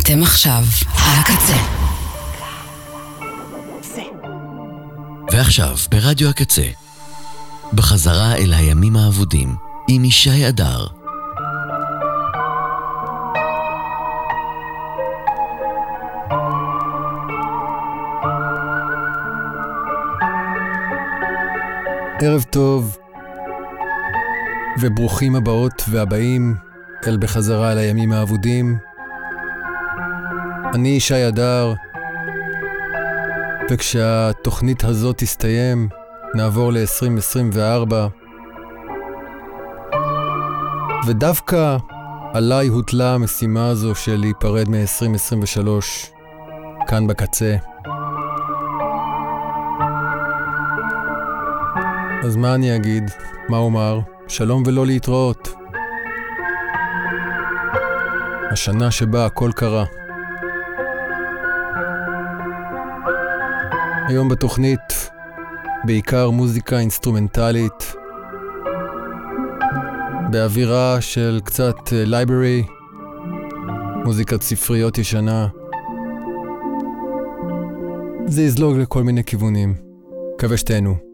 אתם עכשיו על הקצה. ועכשיו, ברדיו הקצה, בחזרה אל הימים האבודים, עם ישי אדר. ערב טוב, וברוכים הבאות והבאים אל בחזרה אל הימים האבודים. אני ישי הדר, וכשהתוכנית הזאת תסתיים, נעבור ל-2024. ודווקא עליי הוטלה המשימה הזו של להיפרד מ-2023, כאן בקצה. אז מה אני אגיד? מה אומר? שלום ולא להתראות. השנה שבה הכל קרה. היום בתוכנית בעיקר מוזיקה אינסטרומנטלית, באווירה של קצת לייברי, מוזיקת ספריות ישנה. זה יזלוג לכל מיני כיוונים. מקווה שתהנו.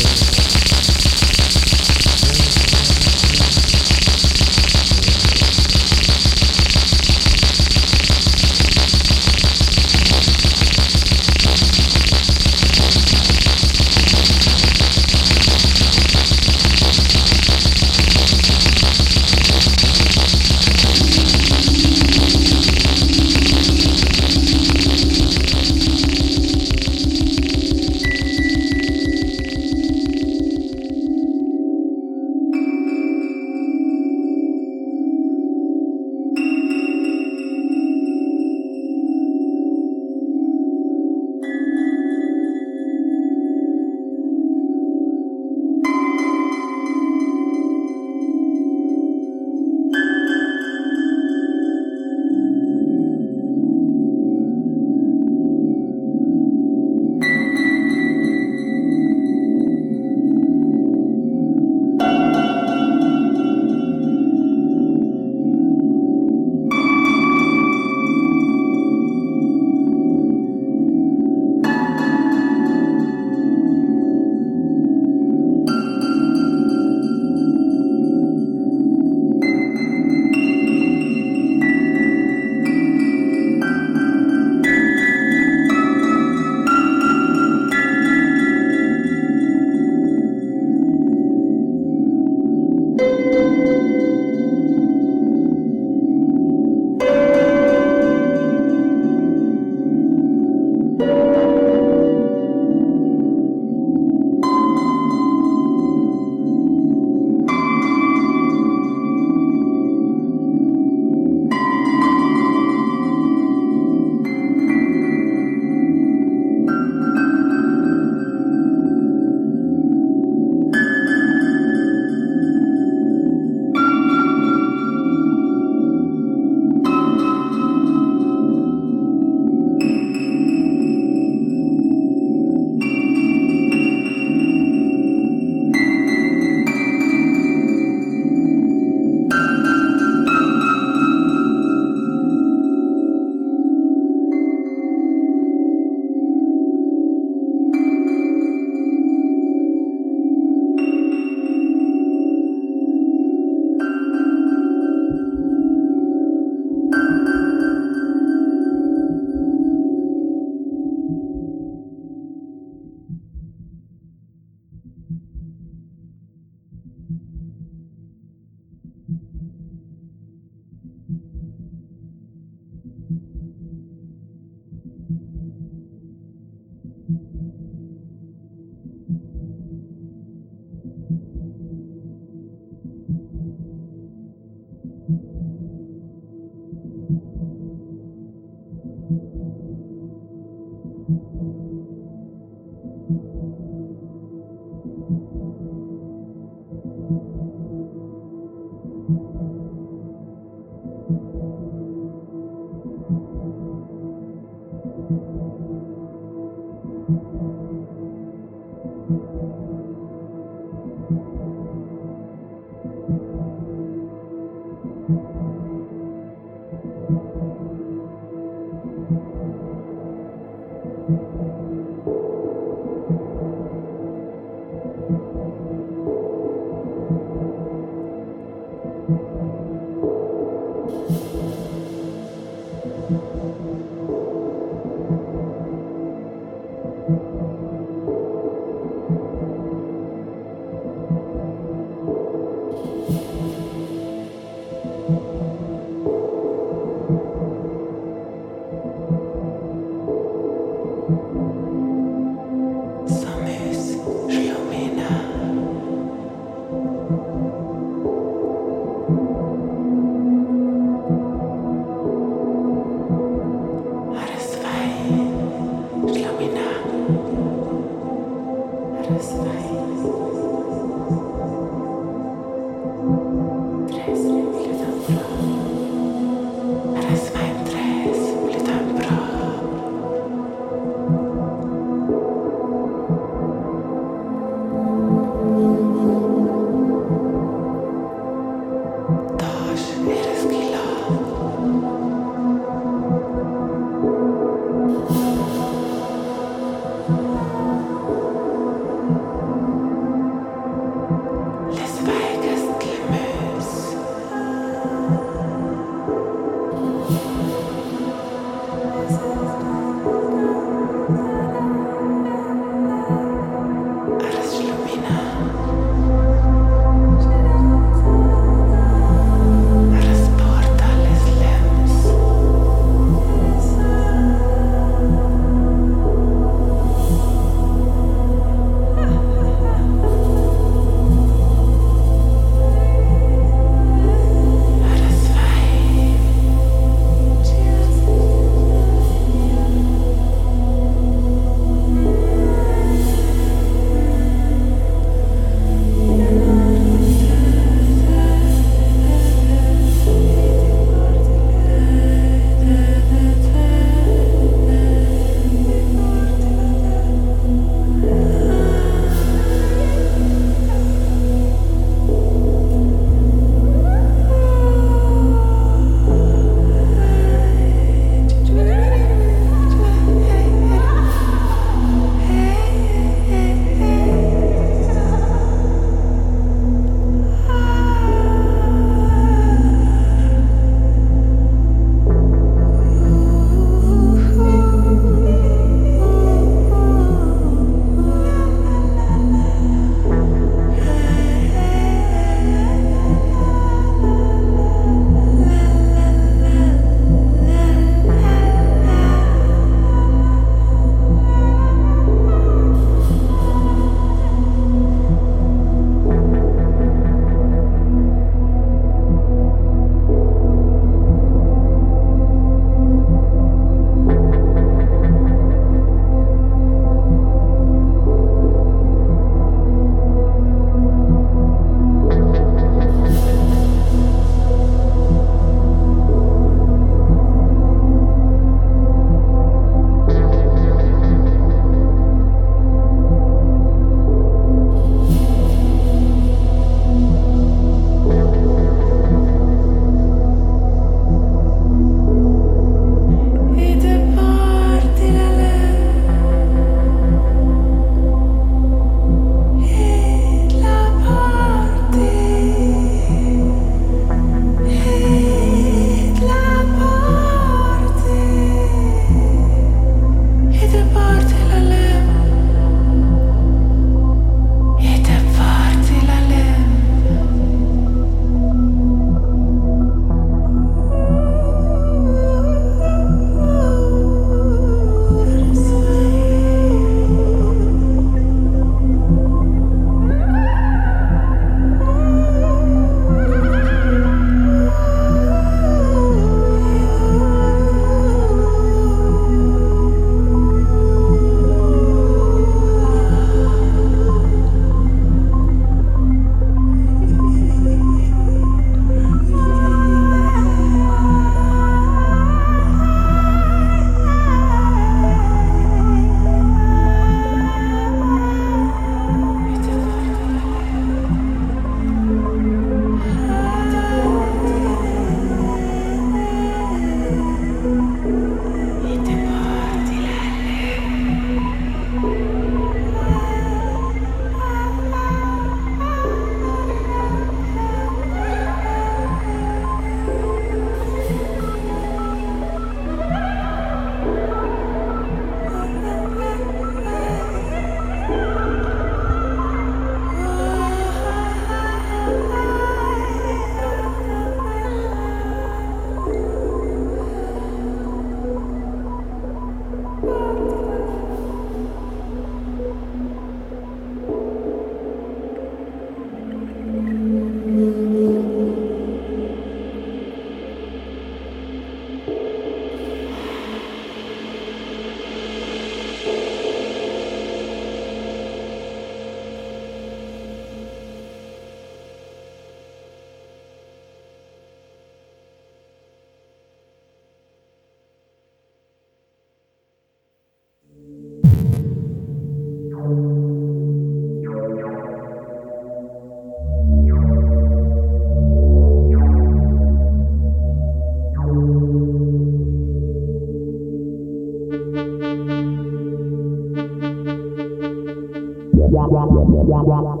wah wah wah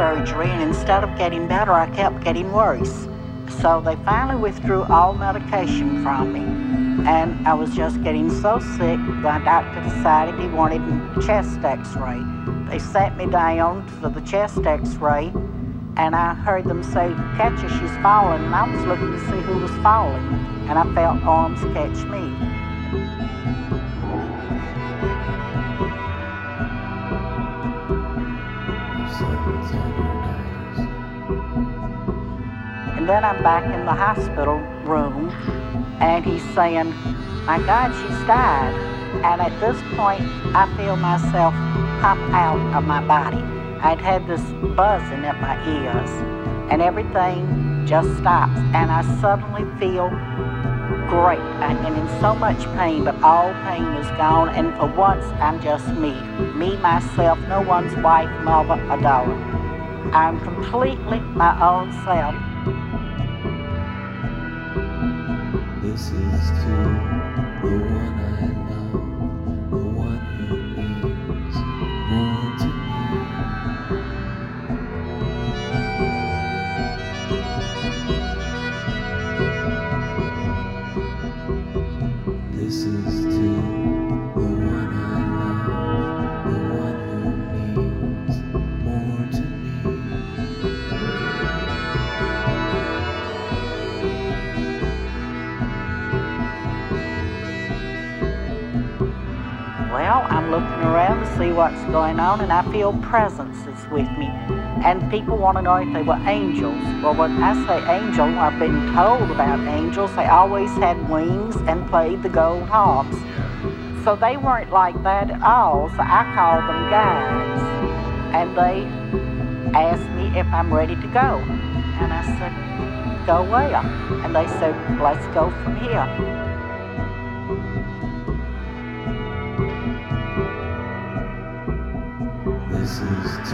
surgery, and instead of getting better, I kept getting worse. So they finally withdrew all medication from me. And I was just getting so sick, the doctor decided he wanted a chest x ray. They sat me down for the chest x ray, and I heard them say, Catch her, she's falling. And I was looking to see who was falling, and I felt arms catch me. Then I'm back in the hospital room, and he's saying, My God, she's died. And at this point, I feel myself pop out of my body. I'd had this buzzing at my ears, and everything just stops, and I suddenly feel great. I am in so much pain, but all pain is gone, and for once, I'm just me. Me, myself, no one's wife, mother, or daughter. I'm completely my own self. This is to the one I love, going on, and I feel presences with me. And people want to know if they were angels. Well, when I say angel, I've been told about angels. They always had wings and played the gold harps. So they weren't like that at all. So I called them guides. And they asked me if I'm ready to go. And I said, go where? And they said, let's go from here.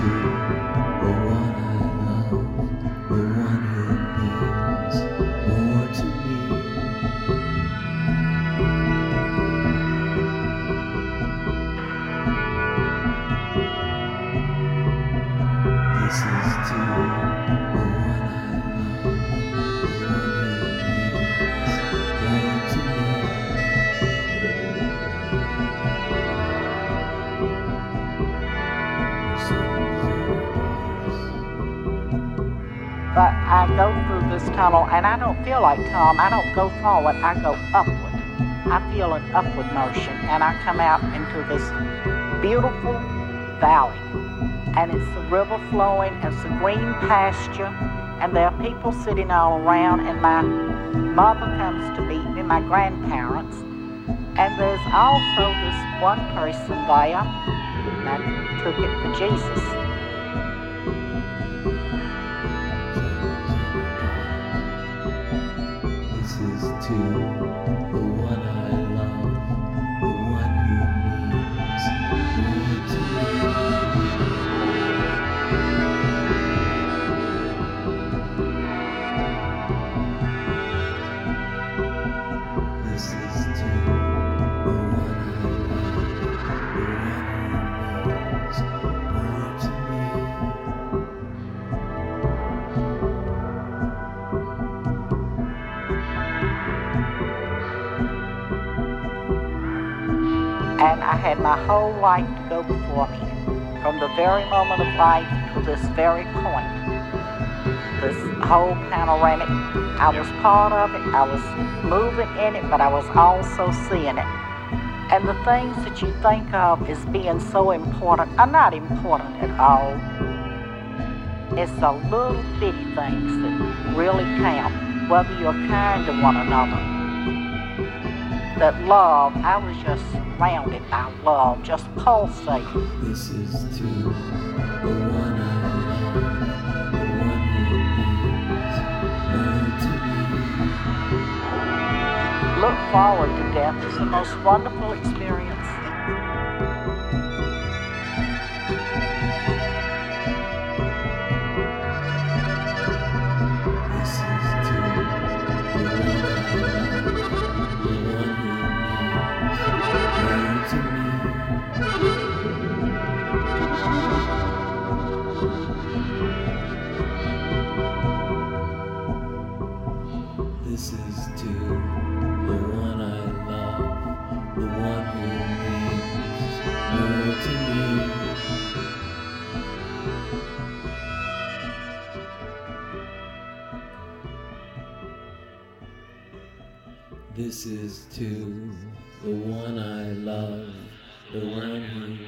Is tunnel and I don't feel like Tom. I don't go forward, I go upward. I feel an upward motion and I come out into this beautiful valley. And it's the river flowing, and it's a green pasture, and there are people sitting all around. And my mother comes to meet me, my grandparents. And there's also this one person there that took it for Jesus. To I had my whole life to go before me, from the very moment of life to this very point. This whole panoramic, I was part of it, I was moving in it, but I was also seeing it. And the things that you think of as being so important are not important at all. It's the little bitty things that really count, whether you're kind to one another. That love, I was just surrounded by love, just pulsating. This is to the one I. Look forward to death. It's the most wonderful experience. This is to the one I love, the one who means more to me. This is to the one I love, the one who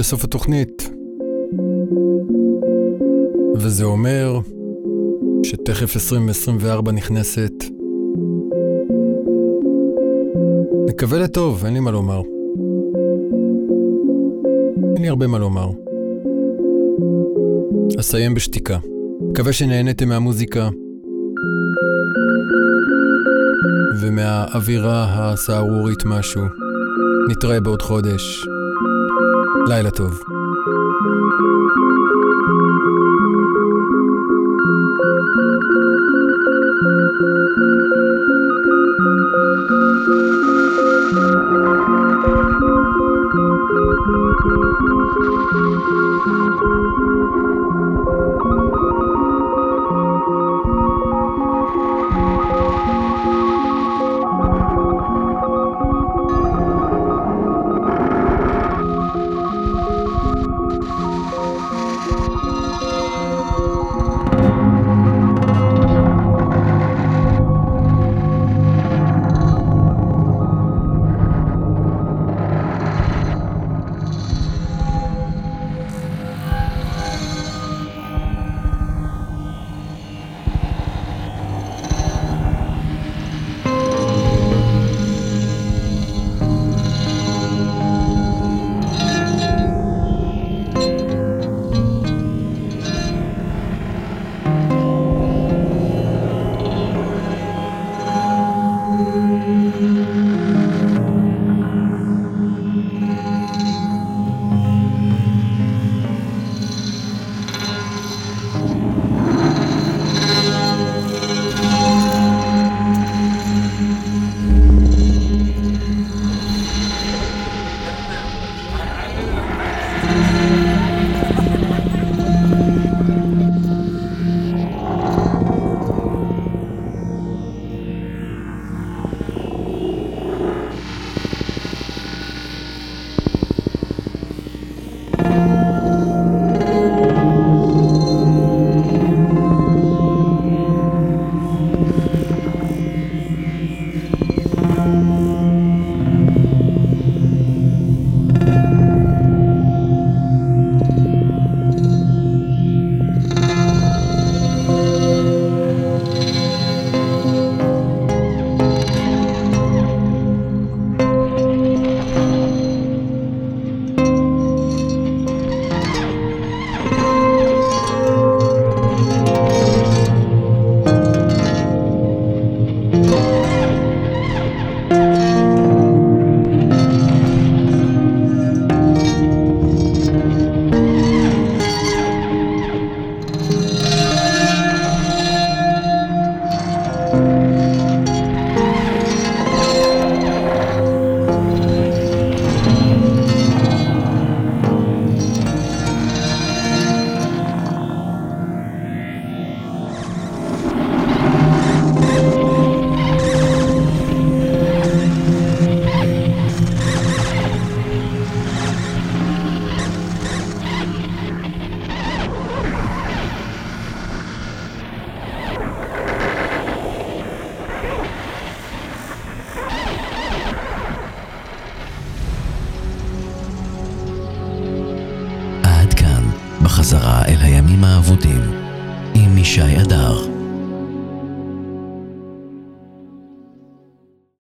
לסוף התוכנית. וזה אומר שתכף 2024 נכנסת. נקווה לטוב, אין לי מה לומר. אין לי הרבה מה לומר. אסיים בשתיקה. מקווה שנהניתם מהמוזיקה ומהאווירה הסהרורית משהו. נתראה בעוד חודש. לילה טוב.